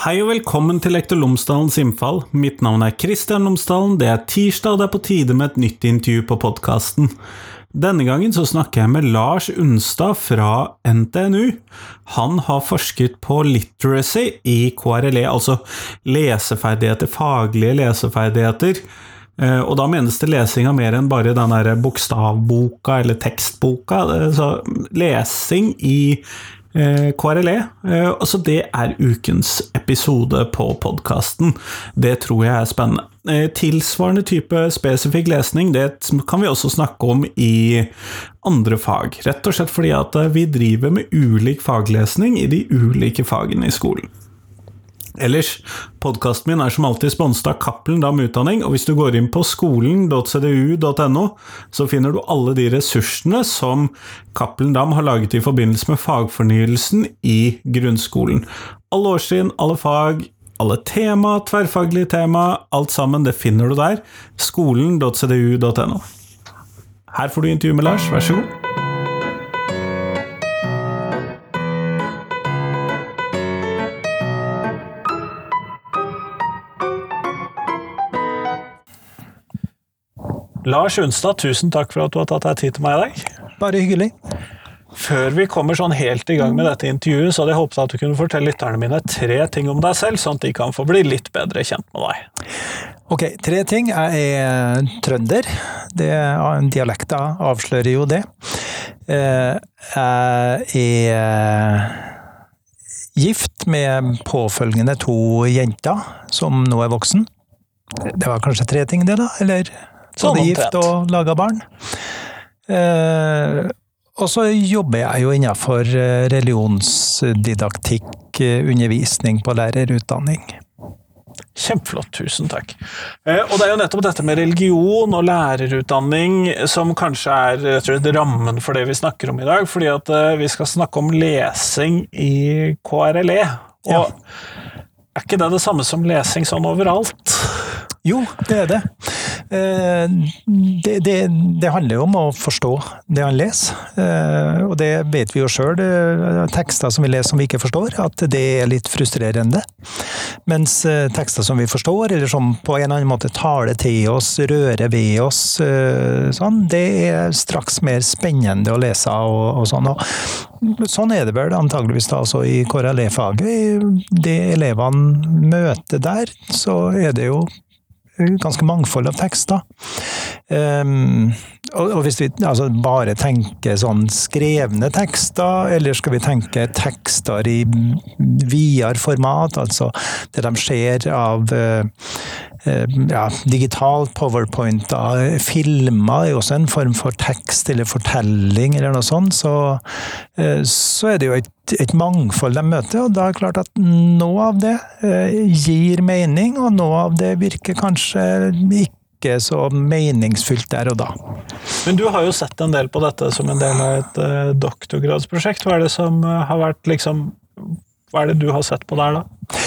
Hei og velkommen til Lektor Lomsdalens innfall. Mitt navn er Kristian Lomsdalen. Det er tirsdag, og det er på tide med et nytt intervju på podkasten. Denne gangen så snakker jeg med Lars Unstad fra NTNU. Han har forsket på literacy i KRLE, altså leseferdigheter, faglige leseferdigheter. Eh, og da menes det lesinga mer enn bare den der bokstavboka eller tekstboka. Eh, så lesing i KRLE. Eh, altså det er ukens episode på podkasten. Det tror jeg er spennende. Eh, tilsvarende type spesifikk lesning det kan vi også snakke om i andre fag. Rett og slett fordi at vi driver med ulik faglesning i de ulike fagene i skolen. Ellers, podkasten min er som alltid sponset av Cappelen Dam Utdanning, og hvis du går inn på skolen.cdu.no, så finner du alle de ressursene som Cappelen Dam har laget i forbindelse med fagfornyelsen i grunnskolen. Alle årstrinn, alle fag, alle tema, tverrfaglige tema, alt sammen, det finner du der. Skolen.cdu.no. Her får du intervju med Lars, vær så god. Lars Unstad, tusen takk for at du har tatt deg tid til meg i dag. Bare hyggelig. Før vi kommer sånn helt i gang med dette intervjuet, så hadde jeg håpet at du kunne fortelle lytterne mine tre ting om deg selv, sånn at de kan få bli litt bedre kjent med deg. Ok, tre ting. Jeg er trønder. Det, dialekta avslører jo det. Eh, jeg er gift med påfølgende to jenter, som nå er voksen. Det var kanskje tre ting, det, da? Eller? Sånn Både gift og laga barn. Eh, og så jobber jeg jo innenfor eh, religionsdidaktikk, eh, undervisning på lærerutdanning. Kjempeflott, tusen takk. Eh, og det er jo nettopp dette med religion og lærerutdanning som kanskje er jeg tror, rammen for det vi snakker om i dag. Fordi at vi skal snakke om lesing i KRLE. Og ja. er ikke det det samme som lesing sånn overalt? Jo, det er det. Eh, det, det, det, handler jo om å forstå det han leser, eh, og det vet vi jo sjøl. Tekster som vi leser som vi ikke forstår, at det er litt frustrerende. Mens eh, tekster som vi forstår, eller som på en eller annen måte taler til oss, rører ved oss, sånn, det er straks mer spennende å lese og, og sånn. Og sånn er det vel antageligvis da også i KRLE-faget. Det elevene møter der, så er det jo ganske mangfold av tekster. Um, og, og, hvis vi altså, bare tenker sånn skrevne tekster, eller skal vi tenke tekster i videre format, altså det de ser av uh, ja, digitalt powerpointer, filmer er jo også en form for tekst eller fortelling eller noe sånt, så, uh, så er det jo et, et, mangfold de møter, og da er det klart at noe av det uh, gir mening, og noe av det virker kanskje ikke så meningsfylt der og da. Men du har jo sett en del på dette som en del av et uh, doktorgradsprosjekt. Hva er det som uh, har vært liksom Hva er det du har sett på der, da?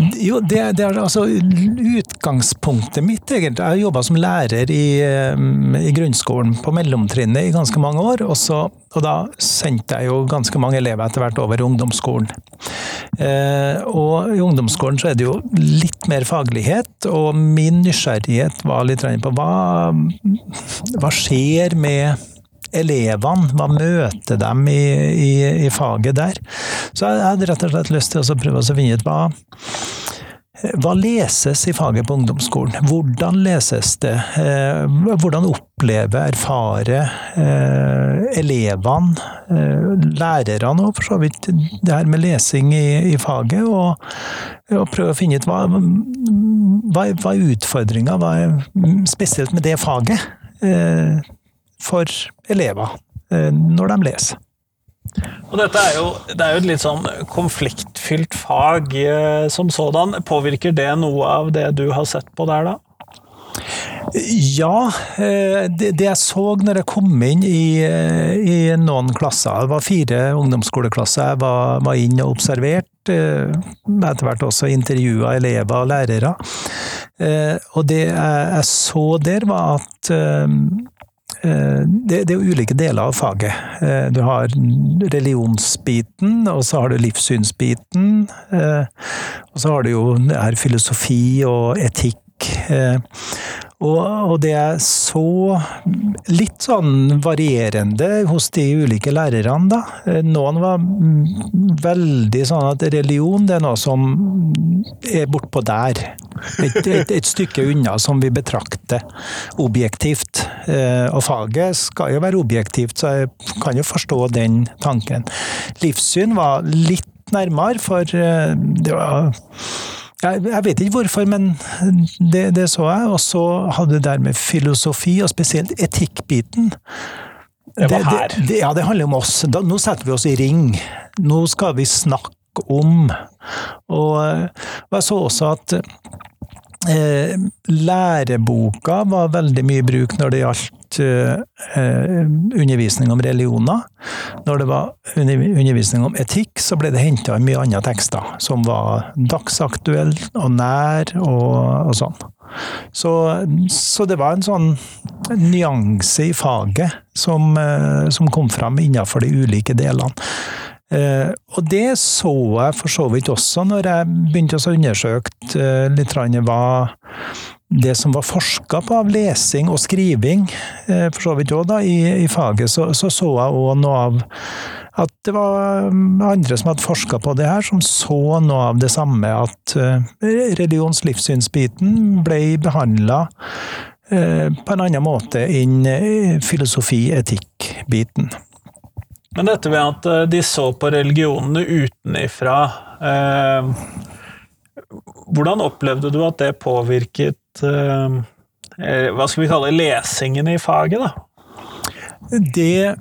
Jo, det, det, er altså utgangspunktet mitt, egentlig. Jeg har jobba som lærer i, eh, i, grunnskolen på mellomtrinnet i ganske mange år. Og, så, og, da sendte jeg jo ganske mange elever etter hvert over i ungdomsskolen. Eh, og i ungdomsskolen så er det jo litt mer faglighet, og min nysgjerrighet var litt på hva, hva skjer med elevene? Hva møter dem i, i, i, faget der? Så jeg hadde rett og slett lyst til å prøve å finne ut hva hva leses i faget på ungdomsskolen? Hvordan leses det? Eh, hvordan opplever, erfarer eh, elevene, eh, lærerne og for så vidt det her med lesing i, i faget? Og, og, prøve å finne ut hva, hva, hva er utfordringa, spesielt med det faget? For elever eh, når de leser. Og dette er jo, det er jo et litt sånn konfliktfylt fag eh, som sådan. Påvirker det noe av det du har sett på der, da? Ja, eh, det, jeg så når jeg kom inn i, i noen klasser, det var fire ungdomsskoleklasser jeg var, var inn og observert, etter hvert også intervjua elever og lærere. Og det jeg så der, var at det, det, er ulike deler av faget. Du har religionsbiten, og så har du livssynsbiten. Og så har du jo filosofi og etikk. Og, og, det er så litt sånn varierende hos de ulike lærerne, da. Noen var veldig sånn at religion det er noe som er bortpå der. Et, et, et, stykke unna som vi betrakter objektivt. Eh, og faget skal jo være objektivt, så jeg kan jo forstå den tanken. Livssyn var litt nærmere, for eh, det var jeg, jeg, vet ikke hvorfor, men det, det så jeg. Og så hadde det der med filosofi, og spesielt etikkbiten. Det. Det, det, ja, det handler om oss. Da, nå setter vi oss i ring. Nå skal vi snakke om. Og, og jeg så også at eh, læreboka var veldig mye i bruk når det gjaldt uh, undervisning om religioner. Når det var undervisning om etikk, så ble det henta mye andre tekster som var dagsaktuelle og nær og, og sånn. Så, så, det var en sånn nyanse i faget som, uh, som kom fram innenfor de ulike delene. Uh, og det så jeg for så vidt også når jeg begynte å undersøke uh, litt hva det som var forska på av lesing og skriving, eh, for så vidt òg, i, i, faget, så, så, så jeg òg noe av at det var mm, andre som hadde forska på det her, som så noe av det samme. At religionslivssynsbiten religions- livssynsbiten ble behandla eh, på en annen måte enn filosofi-etikk-biten. Men dette ved at de så på religionene utenifra, eh, hvordan opplevde du at det påvirket Hva skal vi kalle lesingen i faget, da? Det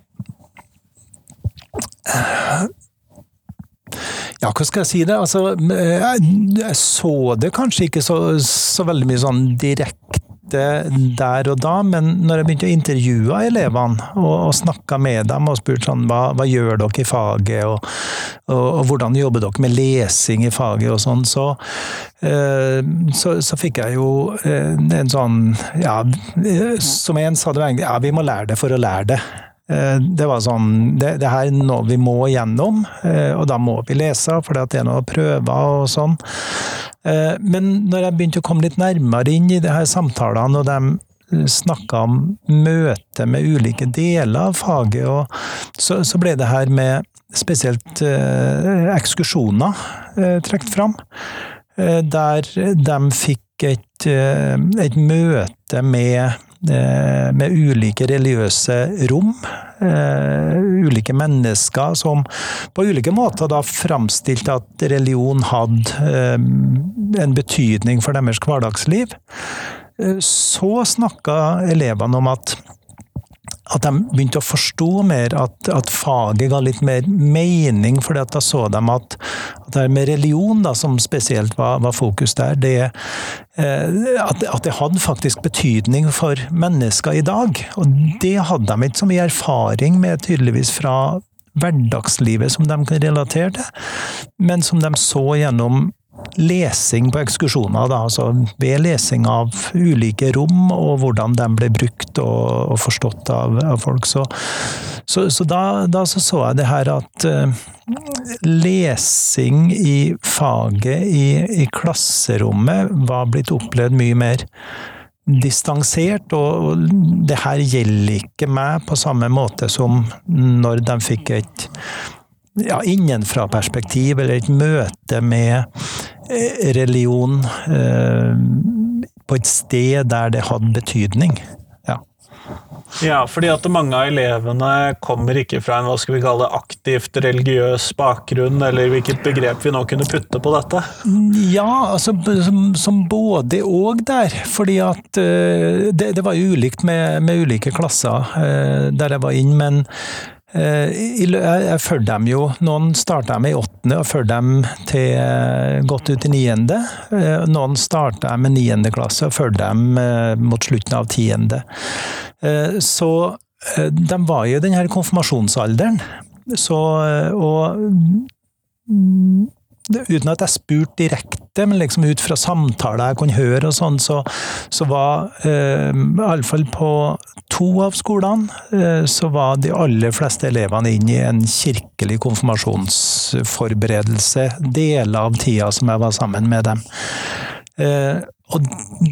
ja, hva skal jeg si det? Altså, jeg så det kanskje ikke så, så veldig mye sånn direkte der og da, men når jeg begynte å intervjue elevene og, og snakka med dem og spurte sånn, hva, hva gjør dere i faget, og, og, og, hvordan jobber dere med lesing i faget og sånn, så, eh, så, så, fikk jeg jo eh, en sånn ja, som en sa det egentlig, ja, vi må lære det for å lære det. Eh, det var sånn det, det, her er noe vi må gjennom, eh, og da må vi lese, for det er noen prøver og sånn. Eh, men når jeg begynte å komme litt nærmere inn i de her samtalene, og de snakka om møte med ulike deler av faget, så, så ble det her med spesielt ekskursjoner trukket fram. Der de fikk et, et møte med med ulike religiøse rom. Uh, ulike mennesker som på ulike måter da framstilte at religion hadde uh, en betydning for deres hverdagsliv. Så snakka elevene om at at de begynte å forstå mer, at, at, faget ga litt mer mening. For da så de at, at det med religion, da, som spesielt var, var fokus der, det, eh, at, at, det hadde faktisk betydning for mennesker i dag. Og det hadde de ikke så mye erfaring med, tydeligvis, fra hverdagslivet som de kan relatere til, men som de så gjennom lesing på ekskursjoner, da, altså ved lesing av ulike rom, og hvordan de ble brukt og, og forstått av, av, folk. Så, så, så da, da så, så, jeg det her at uh, lesing i faget i, i, klasserommet var blitt opplevd mye mer distansert, og det her gjelder ikke meg på samme måte som når de fikk et ja, innenfra-perspektiv, eller et møte med eh, religion eh, på et sted der det hadde betydning. Ja. ja, fordi at mange av elevene kommer ikke fra en hva skal vi kalle aktivt religiøs bakgrunn, eller hvilket begrep vi nå kunne putte på dette? Ja, altså som, som både og der. Fordi at uh, det, det, var jo ulikt med, med ulike klasser der jeg var inn, men Eh, jeg følger dem jo. Noen starter med i åttende og følger dem til eh, godt ut i niende. Eh, noen starter med niende klasse og følger dem mot slutten av tiende. Så de var jo i den her konfirmasjonsalderen. Så, og uten at jeg spurte direkte, men liksom ut fra samtaler jeg kunne høre og sånn, så, så var eh, iallfall på to av skolene, eh, så var de aller fleste elevene inne i en kirkelig konfirmasjonsforberedelse deler av tida som jeg var sammen med dem. Eh, og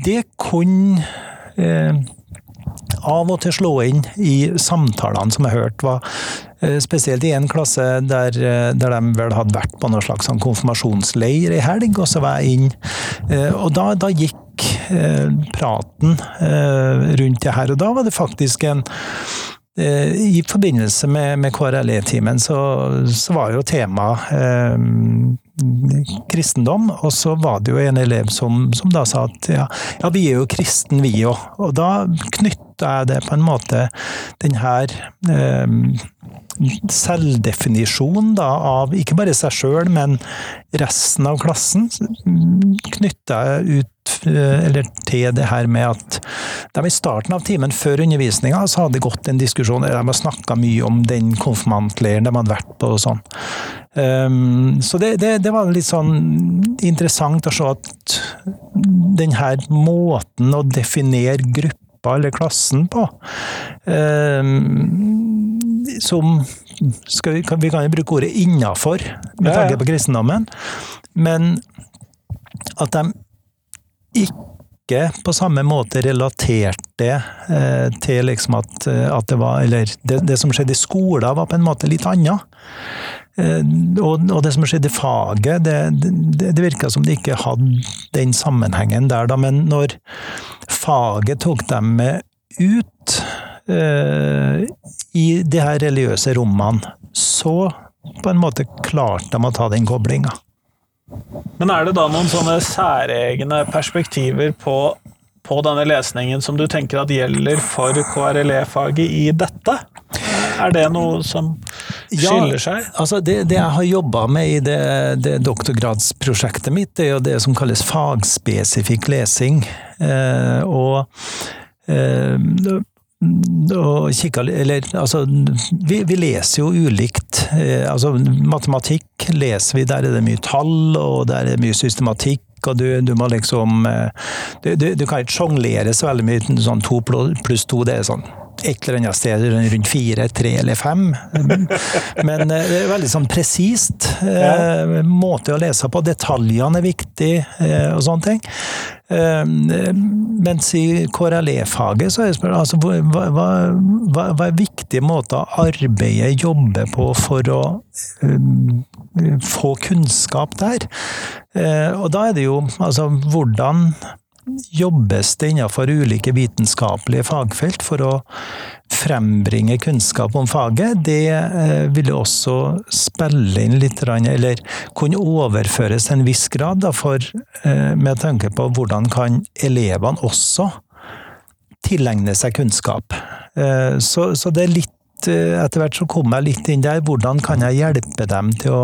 det kunne eh, av og til slå inn i samtalene som jeg hørte, var eh, spesielt i en klasse der, eh, der, de vel hadde vært på noen slags sånn konfirmasjonsleir i helg, og så var jeg inn. Eh, og da, da gikk praten rundt det her, og da var det faktisk en i forbindelse med, med KRLE-timen så, så, var jo temaet kristendom, og så var det jo en elev som, som da sa at ja, ja, vi er jo kristen vi òg. Og da knytta er det på en måte den her eh, selvdefinisjonen da, av ikke bare seg sjøl, men resten av klassen, knytta ut eh, eller til det her med at de i starten av timen før undervisninga så hadde gått en diskusjon, de har snakka mye om den konfirmantleiren de hadde vært på og sånn. Um, så det, det, det, var litt sånn interessant å se at den her måten å definere grupper gruppa eller klassen på. Eh, som vi, kan, vi, kan, jo bruke ordet 'innafor' med tanke på kristendommen. Men at de ikke på samme måte relaterte eh, til liksom at, at, det var Eller det, det som skjedde i skolen, var på en måte litt annet. Eh, og, og, det som skjedde i faget, det, det, det virka som de ikke hadde den sammenhengen der, da. Men når faget tok dem med ut eh, i de her religiøse rommene, så på en måte klarte de å ta den koblinga. Men er det da noen sånne særegne perspektiver på, på denne lesningen som du tenker at gjelder for KRLE-faget i dette? Er det noe som skiller seg? Ja, altså det, det, jeg har jobba med i det, det, doktorgradsprosjektet mitt, det er jo det som kalles fagspesifikk lesing. Eh, og eh, og kikka Eller altså vi, vi, leser jo ulikt. Eh, altså matematikk leser vi, der er det mye tall, og der er det mye systematikk. Og du, du må liksom eh, Du, du, kan ikke sjonglere så veldig mye. Sånn to pluss to, det er sånn et eller annet sted rundt fire, tre eller fem. Men eh, det er veldig sånn presist ja. måte å lese på. Detaljene er viktig og sånne ting. Mens i KRLE-faget så er det altså, hva, hva, hva, er viktige måter å arbeide, jobbe på for å um, få kunnskap der? Og da er det jo altså hvordan jobbes det innenfor ulike vitenskapelige fagfelt for å frembringe kunnskap om faget. Det eh, ville også spille inn litt, eller kunne overføres til en viss grad, for, eh, med tanke på hvordan kan elevene også tilegne seg kunnskap. Eh, så, så det er litt Etter hvert så kom jeg litt inn der. Hvordan kan jeg hjelpe dem til å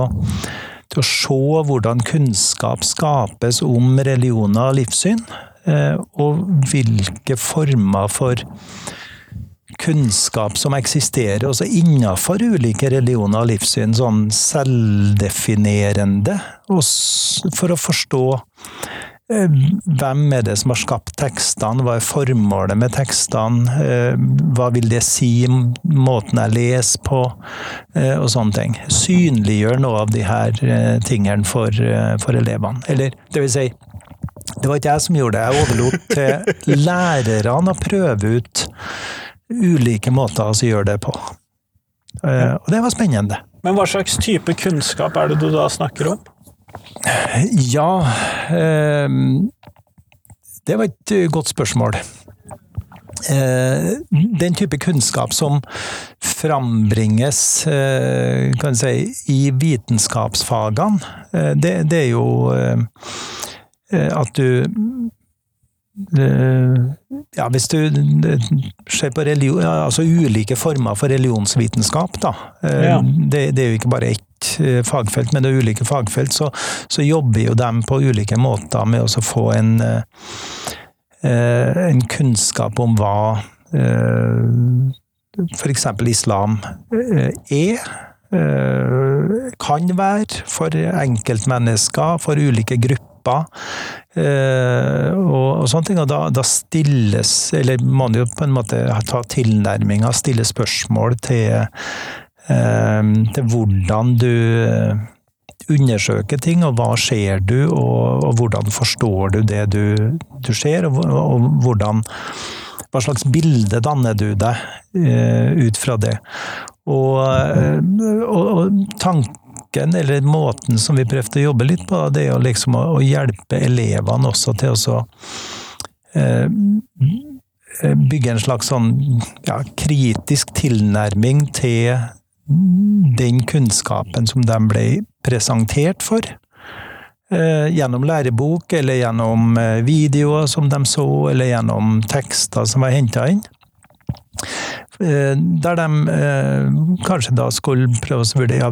til å se hvordan kunnskap skapes om religioner og livssyn. Eh, og hvilke former for kunnskap som eksisterer også innenfor ulike religioner og livssyn, sånn selvdefinerende, for å forstå eh, hvem er det som har skapt tekstene, hva er formålet med tekstene, eh, hva vil det si, måten jeg leser på, og sånne ting. Synliggjør noe av de her tingene for, for elevene. Eller det vil si, det var ikke jeg som gjorde det. Jeg overlot til lærerne å prøve ut ulike måter å gjøre det på. Eh, og det var spennende. Men hva slags type kunnskap er det du da snakker om? Ja eh, Det var et godt spørsmål. Eh, den type kunnskap som frambringes kan si, i vitenskapsfagene, det, det er jo Eh, at du eh, ja, hvis du ser på religion, altså ulike former for religionsvitenskap, da. Eh, ja. Det, det, er jo ikke bare ett fagfelt, men det er ulike fagfelt. Så, så jobber jo de på ulike måter med å få en, en kunnskap om hva f.eks. islam er. kan være for enkeltmennesker, for ulike grupper. Og, og sånne ting. Og da, da, stilles, eller man jo på en måte ta tilnærminga, stille spørsmål til, til hvordan du undersøke ting, og hva ser du, og, og hvordan forstår du det du, du ser, og, og, hvordan Hva slags bilde danner du deg uh, ut fra det? Og, og, og, tanken, eller måten som vi prøvde å jobbe litt på, det er liksom å, hjelpe elevene også til å uh, bygge en slags sånn ja, kritisk tilnærming til den kunnskapen som de ble presentert for. Eh, gjennom lærebok, eller gjennom eh, videoer som de så, eller gjennom tekster som var henta inn. Eh, der de kanskje da skulle prøve å vurdere ja,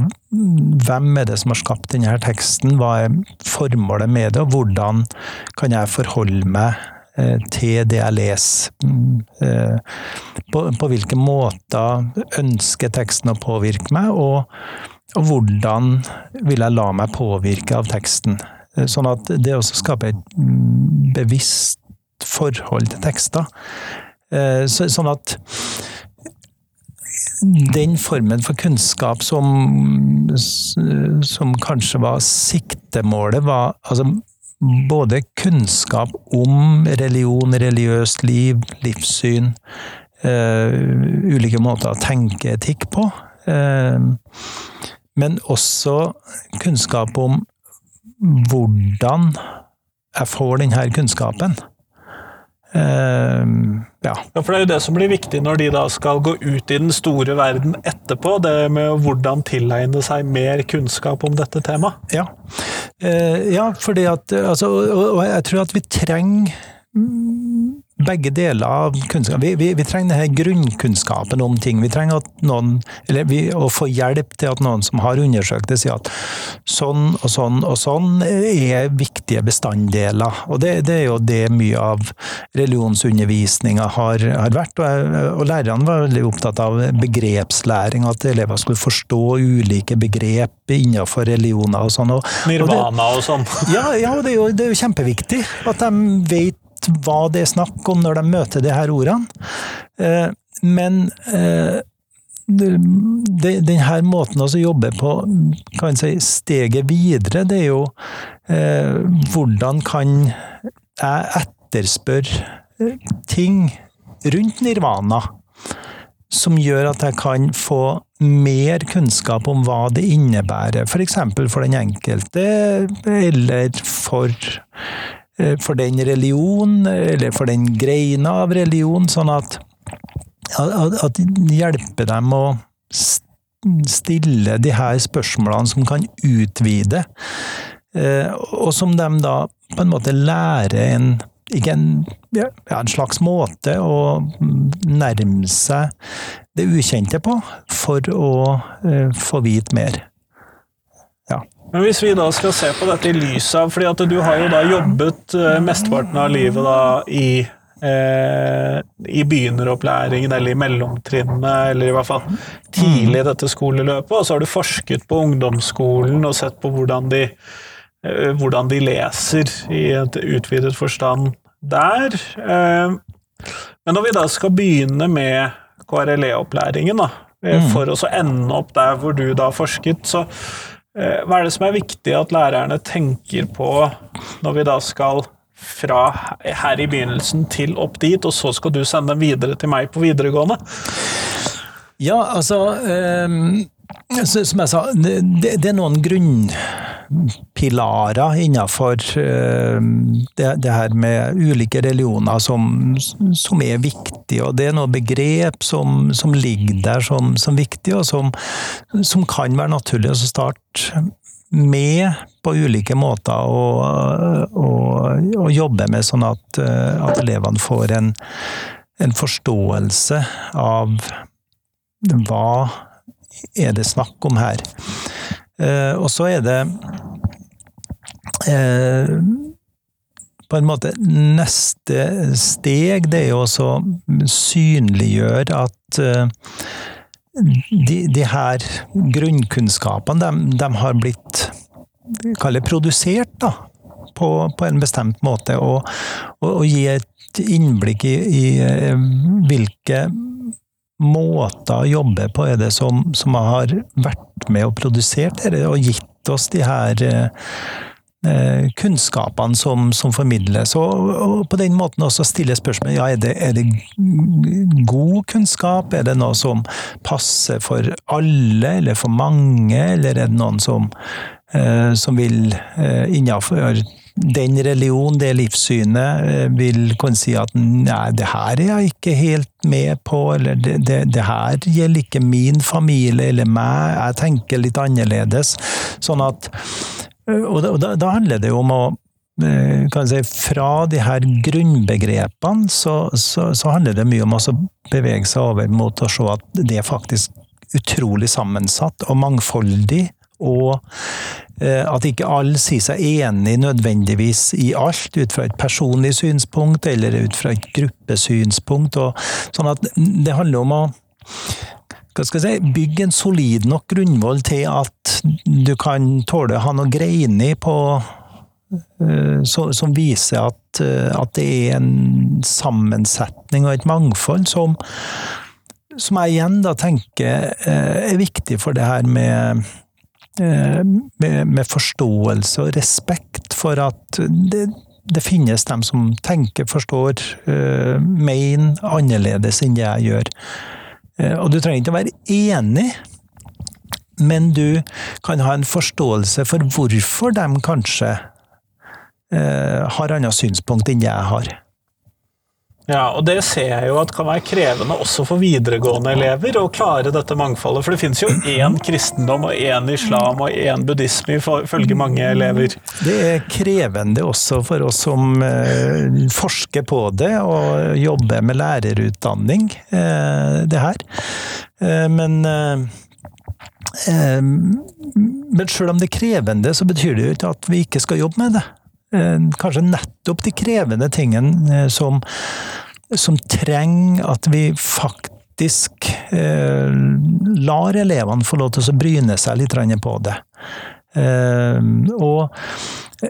hvem er det som har skapt denne teksten, hva er formålet med det, og hvordan kan jeg forholde meg til det jeg leser. Mm, på, på hvilke måter ønsker teksten å påvirke meg, og og hvordan vil jeg la meg påvirke av teksten? Sånn at det også skaper et mm, bevisst forhold til tekster. Eh, sånn at den formen for kunnskap som, som kanskje var siktemålet, var altså både kunnskap om religion, religiøst liv, livssyn, uh, ulike måter å tenke etikk på. Uh, men også kunnskap om hvordan jeg får denne kunnskapen. Uh, ja. ja. For det er jo det som blir viktig når de da skal gå ut i den store verden etterpå. Det med hvordan tilegne seg mer kunnskap om dette temaet. Ja, uh, ja fordi at altså, og, og jeg tror at vi trenger begge deler av kunnskap. Vi, vi, vi, trenger denne grunnkunnskapen om ting. Vi trenger at noen, eller vi, å få hjelp til at noen som har undersøkt det, sier at sånn og sånn og sånn er viktige bestanddeler. Og det, det er jo det mye av religionsundervisninga har, har, vært. Og, og lærerne var veldig opptatt av begrepslæring, at elever skulle forstå ulike begrep innenfor religioner og sånn. Nirvana og, sånn. Ja, ja det, er jo, det er jo kjempeviktig at de vet hva det er snakk om når de møter de her ordene. Eh, men eh, denne måten å jobbe på, kan si steget videre, det er jo eh, hvordan kan jeg etterspørre ting rundt nirvana som gjør at jeg kan få mer kunnskap om hva det innebærer, f.eks. For, for den enkelte, eller for for den religion, eller for den greina av religion, sånn at, at, hjelper dem å stille de her spørsmålene som kan utvide, eh, og som de da på en måte lærer en ikke en, ja, en slags måte å nærme seg det ukjente på, for å uh, få vite mer. Men hvis vi da skal se på dette i lys av fordi at du har jo da jobbet eh, mesteparten av livet da i eh, i begynneropplæringen eller i mellomtrinnet, eller i hvert fall tidlig i dette skoleløpet, og så har du forsket på ungdomsskolen og sett på hvordan de, eh, hvordan de leser i et utvidet forstand der. Eh, men når vi da skal begynne med KRLE-opplæringen, da, mm. for å ende opp der hvor du da forsket, så hva er det som er viktig at lærerne tenker på når vi da skal fra her i begynnelsen til opp dit, og så skal du sende dem videre til meg på videregående? Ja, altså um, Som jeg sa, det, det er noen grunn pilarer innenfor eh, det, det, her med ulike religioner som, som, er viktig, og det er noen begrep som, som ligger der som, som viktig, og som, som, kan være naturlig å starte med på ulike måter å jobbe med, sånn at, eh, at elevene får en, en forståelse av hva er det snakk om her. Eh, og så er det eh, på en måte Neste steg det er jo å synliggjøre at, eh, de, de her grunnkunnskapene, de, de har blitt Kall det produsert, da. På, på, en bestemt måte. Og, og, og gi et innblikk i, i eh, hvilke måter å jobbe på er det som, som har vært med og produsert dette, og gitt oss de her eh, kunnskapene som, som, formidles. Og, og, på den måten også stille spørsmål ja, er det, er det god kunnskap, er det noe som passer for alle eller for mange, eller er det noen som, eh, som vil eh, innenfor den religion, det livssynet, eh, vil kunne si at nei, det her er jeg ikke helt med på, eller det, det, det her gjelder ikke min familie eller meg, jeg tenker litt annerledes. Sånn at Eh, og da, da, handler det jo om å eh, si, Fra de her grunnbegrepene så, så, så, handler det mye om å bevege seg over mot å se at det er faktisk utrolig sammensatt og mangfoldig. Og eh, at ikke alle sier seg enig nødvendigvis i alt, ut fra et personlig synspunkt eller ut fra et gruppesynspunkt. Og, sånn at det handler om å hva skal jeg si, bygge en solid nok grunnvoll til at du kan tåle å ha noe greiner på så, som viser at, uh, at, det er en sammensetning og et mangfold som, som jeg igjen da tenker uh, er viktig for det her med, med, med forståelse og respekt for at det, det finnes dem som tenker, forstår, mener annerledes enn det jeg gjør. Eh, og du trenger ikke å være enig, men du kan ha en forståelse for hvorfor de kanskje eh, har annet synspunkt enn jeg har. Ja, og det ser jeg jo at kan være krevende også for videregående elever å klare dette mangfoldet. For det finnes jo én kristendom og én islam og én buddhisme ifølge mange elever. Det er krevende også for oss som eh, forsker på det og jobber med lærerutdanning, eh, det her. Eh, men men sjøl om det er krevende, så betyr det jo ikke at vi ikke skal jobbe med det. Eh, kanskje nettopp de krevende tingene eh, som, som trenger at vi faktisk eh, lar elevene få lov til å bryne seg litt på det. Og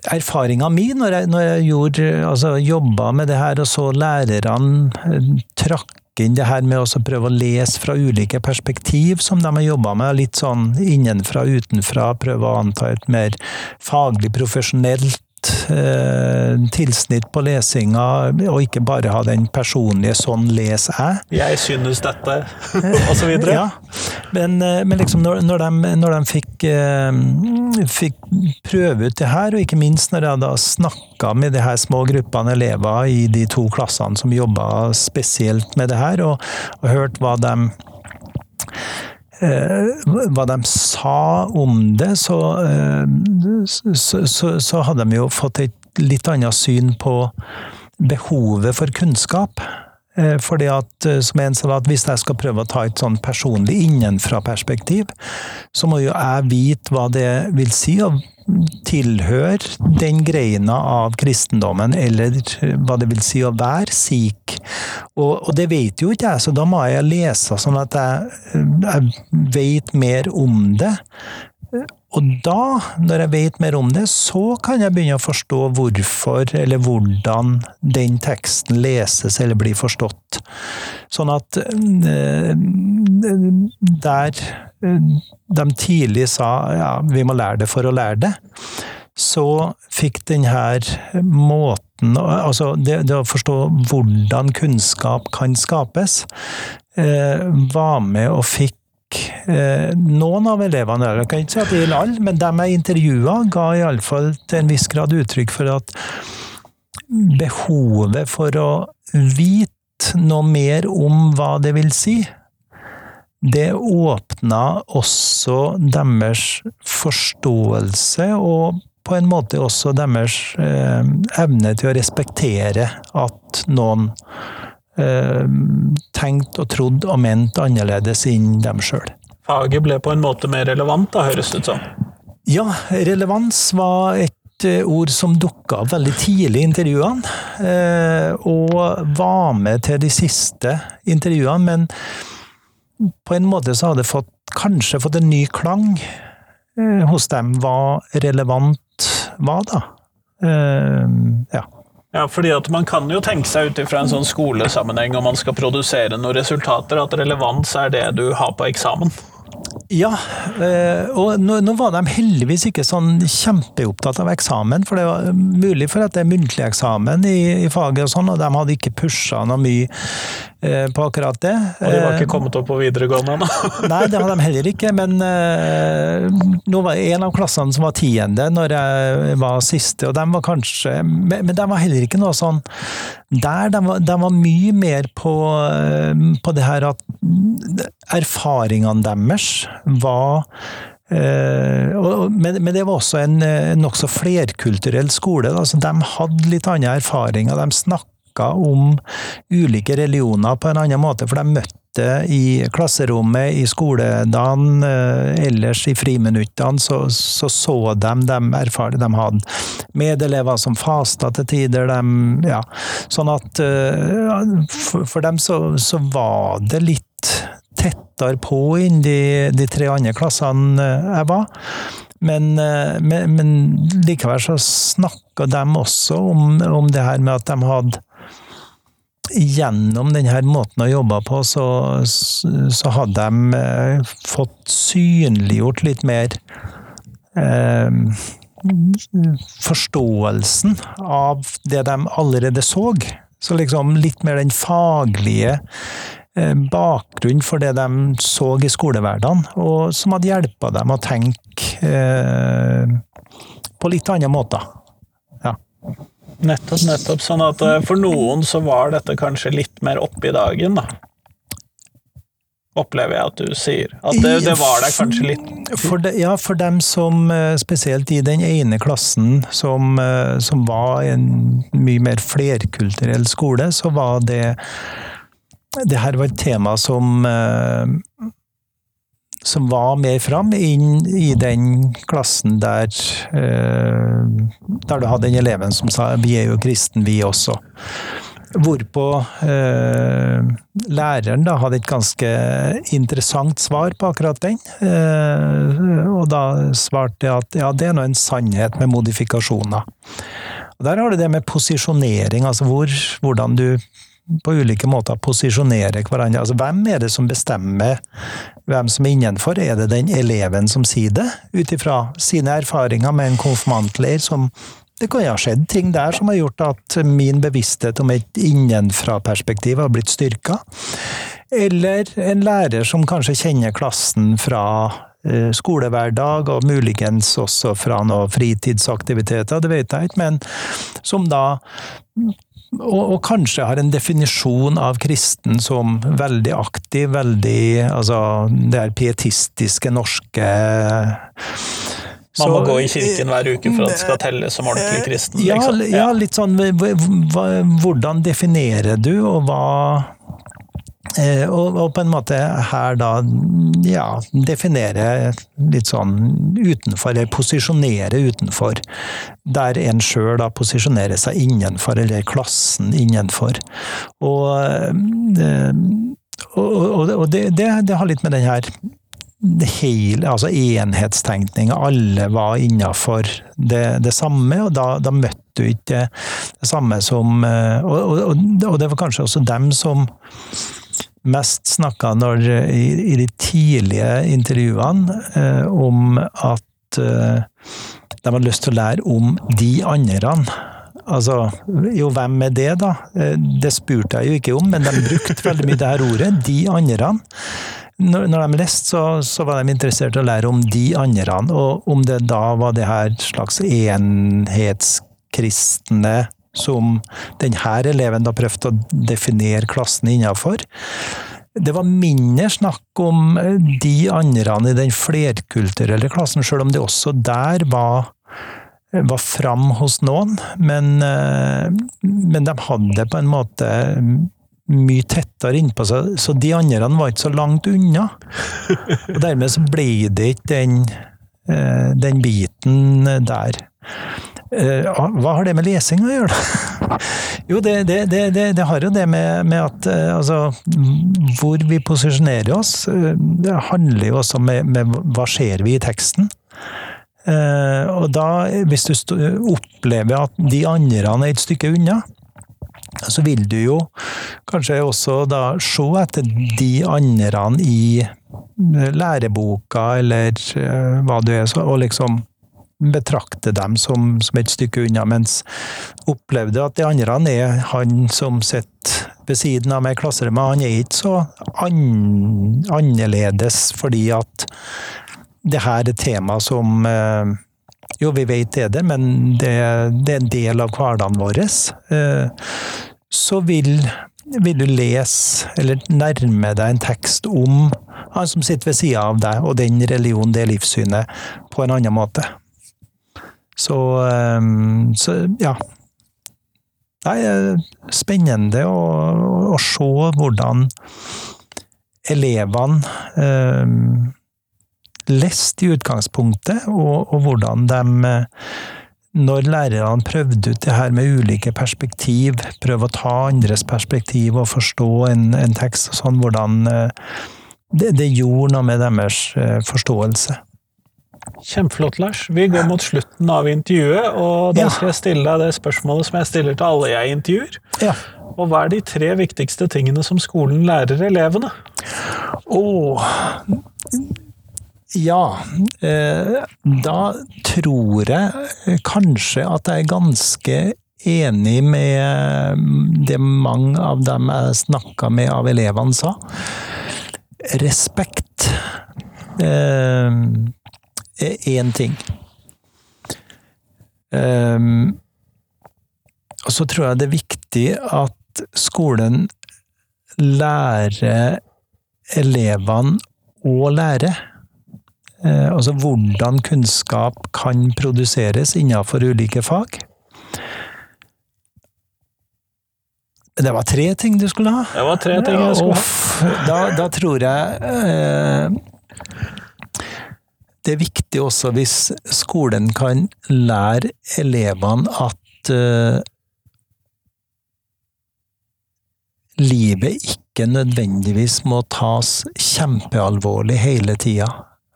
erfaringa mi når jeg, når jeg gjorde, altså, jobba med det her, og så lærerne trakk inn det her med å prøve å lese fra ulike perspektiv, som de har jobba med, litt sånn innenfra, utenfra, prøve å anta et mer faglig, profesjonelt tilsnitt på lesinga, og ikke bare ha den personlige 'sånn leser jeg'. Jeg synes dette, videre. ja. Men, eh, men liksom når, når, de, når de fikk, eh, fikk, prøve ut det her, og ikke minst når jeg da snakka med de her små gruppene elever i de to klassene som jobba spesielt med det her, og, og hørt hva de Eh, hva de sa om det, så, eh, så, så, så hadde de jo fått et litt annet syn på behovet for kunnskap. Eh, fordi at, som en sa, at Hvis jeg skal prøve å ta et sånn personlig innenfra-perspektiv, så må jo jeg vite hva det vil si å tilhøre den greina av kristendommen, eller hva det vil si å være sikh. Og, og, det vet jo ikke jeg, så da må jeg lese sånn at jeg, jeg vet mer om det. Og da, når jeg vet mer om det, så kan jeg begynne å forstå hvorfor eller hvordan den teksten leses eller blir forstått. Sånn at eh, der de tidlig sa ja, vi må lære det for å lære det, så fikk denne måten Altså det, det å forstå hvordan kunnskap kan skapes, eh, var med og fikk Eh, noen av elevene jeg kan ikke si at det gjelder alle, men dem jeg intervjua, ga iallfall til en viss grad uttrykk for at behovet for å vite noe mer om hva det vil si, det åpna også deres forståelse, og på en måte også deres eh, evne til å respektere at noen eh, tenkt og trodd og ment annerledes enn dem sjøl. Faget ble på en måte mer relevant, da, høres det ut som? Ja, relevans var et eh, ord som dukka opp veldig tidlig i intervjuene. Eh, og var med til de siste intervjuene, men på en måte så hadde fått, kanskje fått en ny klang eh, hos dem, var relevant var, da. Uh, ja. Ja, fordi at Man kan jo tenke seg ut ifra en sånn skolesammenheng om man skal produsere noen resultater, at relevans er det du har på eksamen. Ja, eh, og nå, nå, var de heldigvis ikke sånn kjempeopptatt av eksamen, for det var mulig for at det er muntlig eksamen i, i faget og sånn, og de hadde ikke pusha noe mye eh, på akkurat det. Og de var ikke eh, kommet opp på videregående ennå? Nei, det hadde de heller ikke, men nå var en av klassene som var tiende når jeg var siste, og de var kanskje Men de var heller ikke noe sånn der de var, de var mye mer på, på det her at erfaringene deres var eh, men, det var også en nokså flerkulturell skole. Altså, de hadde litt andre erfaringer. De snakka om ulike religioner på en annen måte, for de møtte i klasserommet, i skoledagen, eh, ellers i friminuttene, så, så, så de de erfaringene de hadde. Medelever som fasta til tider, de, ja. Sånn at eh, for, for dem så, så var det litt tettere på enn de, de tre andre klassene jeg var. Men, men, men likevel så snakka de også om, om, det her med at de hadde Gjennom denne måten å jobbe på, så, så hadde de eh, fått synliggjort litt mer eh, forståelsen av det de allerede så. Så liksom litt mer den faglige bakgrunnen bakgrunn for det de så i skolehverdagen, og som hadde hjulpet dem å tenke eh, på litt andre måter. Nettopp, nettopp. Sånn at eh, for noen så var dette kanskje litt mer oppe i dagen, da. Opplever jeg at du sier. At det, det var der kanskje litt for de, Ja, for dem som spesielt i den ene klassen som, som var en mye mer flerkulturell skole, så var det det her var et tema som eh, som var mer fram inn i den klassen der eh, der du hadde den eleven som sa 'vi er jo kristen, vi også'. Hvorpå eh, læreren da hadde et ganske interessant svar på akkurat den. Eh, og da svarte jeg at ja, det er nå en sannhet med modifikasjoner. Og Der har du det med posisjonering, altså hvor, hvordan du på ulike måter posisjonere hverandre. Altså, hvem er det som bestemmer hvem som er innenfor? Er det den eleven som sier det, ut ifra sine erfaringer med en konfirmantleir som det kan jo ha skjedd ting der som har gjort at min bevissthet om et innenfra-perspektiv har blitt styrka. Eller en lærer som kanskje kjenner klassen fra eh, skolehverdag, og muligens også fra noen fritidsaktiviteter, det vet jeg ikke, men som da og, og, kanskje har en definisjon av kristen som veldig aktiv, veldig Altså, det er pietistiske norske man må gå i kirken hver uke for at det skal telle som ordentlig kristen? Liksom. Ja, ja, litt sånn Hvordan definerer du, og hva og, og, på en måte her da, ja, definere litt sånn utenfor, eller posisjonere utenfor. Der en sjøl da posisjonerer seg innenfor, eller klassen innenfor. Og, eh, og, og det, det, det, har litt med den her hele, altså enhetstenkninga. Alle var innafor det, det, samme, og da, da møtte du ikke det samme som eh, og, og det var kanskje også dem som mest snakka i, i, de tidlige intervjuene eh, om at eh, de hadde lyst til å lære om de andre. Altså, jo, hvem er det, da? Eh, det spurte jeg jo ikke om, men de brukte veldig mye det her ordet. De andre. Når, når de leste, så, så, var de interessert i å lære om de andre, og om det da var det her slags enhetskristne som denne eleven da prøvde å definere klassen innafor. Det var mindre snakk om de andre i den flerkulturelle klassen, sjøl om det også der var, var fram hos noen. Men, men, de hadde det på en måte mye tettere innpå seg, så de andre var ikke så langt unna. Og dermed så ble det ikke den, den biten der. Eh, hva har det med lesing å gjøre? da? jo, det, det, det, det, har jo det med, med at eh, altså, Hvor vi posisjonerer oss, eh, det handler jo også med, med hva skjer vi i teksten. Og da, hvis du opplever at de andre er et stykke unna, så vil du jo kanskje også da se etter de andre i læreboka, eller hva du er, og liksom betrakte dem som, som, et stykke unna, mens opplevde at de andre er han som sitter ved siden av meg i klasserommet, han er ikke så an, annerledes fordi at det her er tema som eh, Jo, vi vet det er det, men det, det er en del av hverdagen vår. Eh, så vil, vil du lese, eller nærme deg en tekst om han som sitter ved sida av deg, og den religionen, det livssynet, på en annen måte. Så, ehm, så ja. Nei, spennende å, å, se hvordan elevene eh, leste i utgangspunktet, og, og, hvordan de når lærerne prøvde ut det her med ulike perspektiv, prøve å ta andres perspektiv og forstå en, en tekst, og sånn, hvordan eh, det, det, gjorde noe med deres eh, forståelse. Kjempeflott, Lars. Vi går mot slutten av intervjuet, og da skal jeg stille deg det spørsmålet som jeg stiller til alle jeg intervjuer. Ja. Og hva er de tre viktigste tingene som skolen lærer elevene? Å oh, Ja. Eh, da tror jeg kanskje at jeg er ganske enig med det mange av dem jeg snakka med av elevene sa. Respekt. Eh, er én ting. Um, og så tror jeg det er viktig at skolen lærer elevene å lære. Uh, altså hvordan kunnskap kan produseres innenfor ulike fag. Det var tre ting du skulle ha? Det var tre ting jeg skulle ha. Da, da tror jeg uh, det er viktig også hvis skolen kan lære elevene at uh, livet ikke nødvendigvis må tas kjempealvorlig hele tida.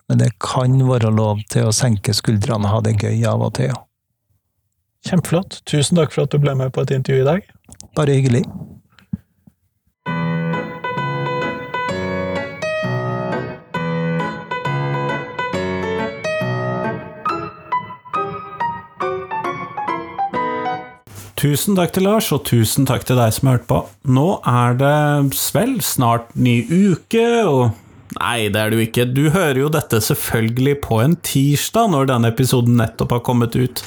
Men det kan være lov til å senke skuldrene og ha det gøy av og til. Kjempeflott. Tusen takk for at du ble med på et intervju i dag. Bare hyggelig. Tusen takk til Lars, og tusen takk til deg som har hørt på. Nå er det vel snart ny uke, og Nei, det er det jo ikke. Du hører jo dette selvfølgelig på en tirsdag, når denne episoden nettopp har kommet ut.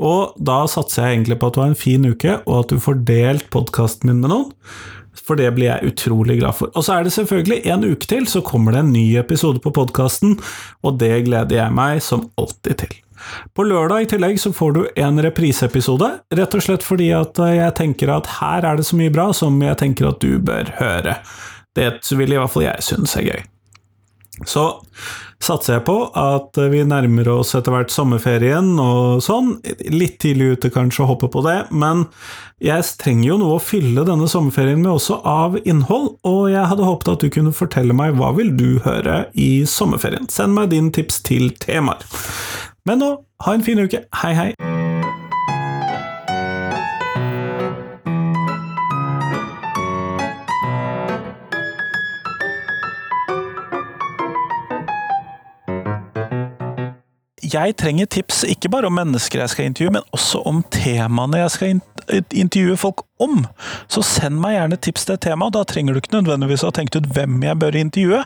Og da satser jeg egentlig på at du har en fin uke, og at du får delt podkasten min med noen. For det blir jeg utrolig glad for. Og så er det selvfølgelig en uke til, så kommer det en ny episode på podkasten, og det gleder jeg meg som alltid til. På lørdag i tillegg så får du en repriseepisode, rett og slett fordi at eh, jeg tenker at her er det så mye bra som jeg tenker at du bør høre. Det vil i hvert fall jeg synes er gøy. Så satser jeg på at vi nærmer oss etter hvert sommerferien og sånn. Litt tidlig ute kanskje å hoppe på det, men jeg trenger jo noe å fylle denne sommerferien med også av innhold, og jeg hadde håpet at du kunne fortelle meg hva vil du høre i sommerferien. Send meg din tips til temaer. Men nå, ha en fin uke. Hei, hei! jeg trenger tips ikke bare om mennesker jeg skal intervjue, men også om temaene jeg skal intervjue folk om. Så send meg gjerne tips til et tema, da trenger du ikke nødvendigvis å ha tenkt ut hvem jeg bør intervjue.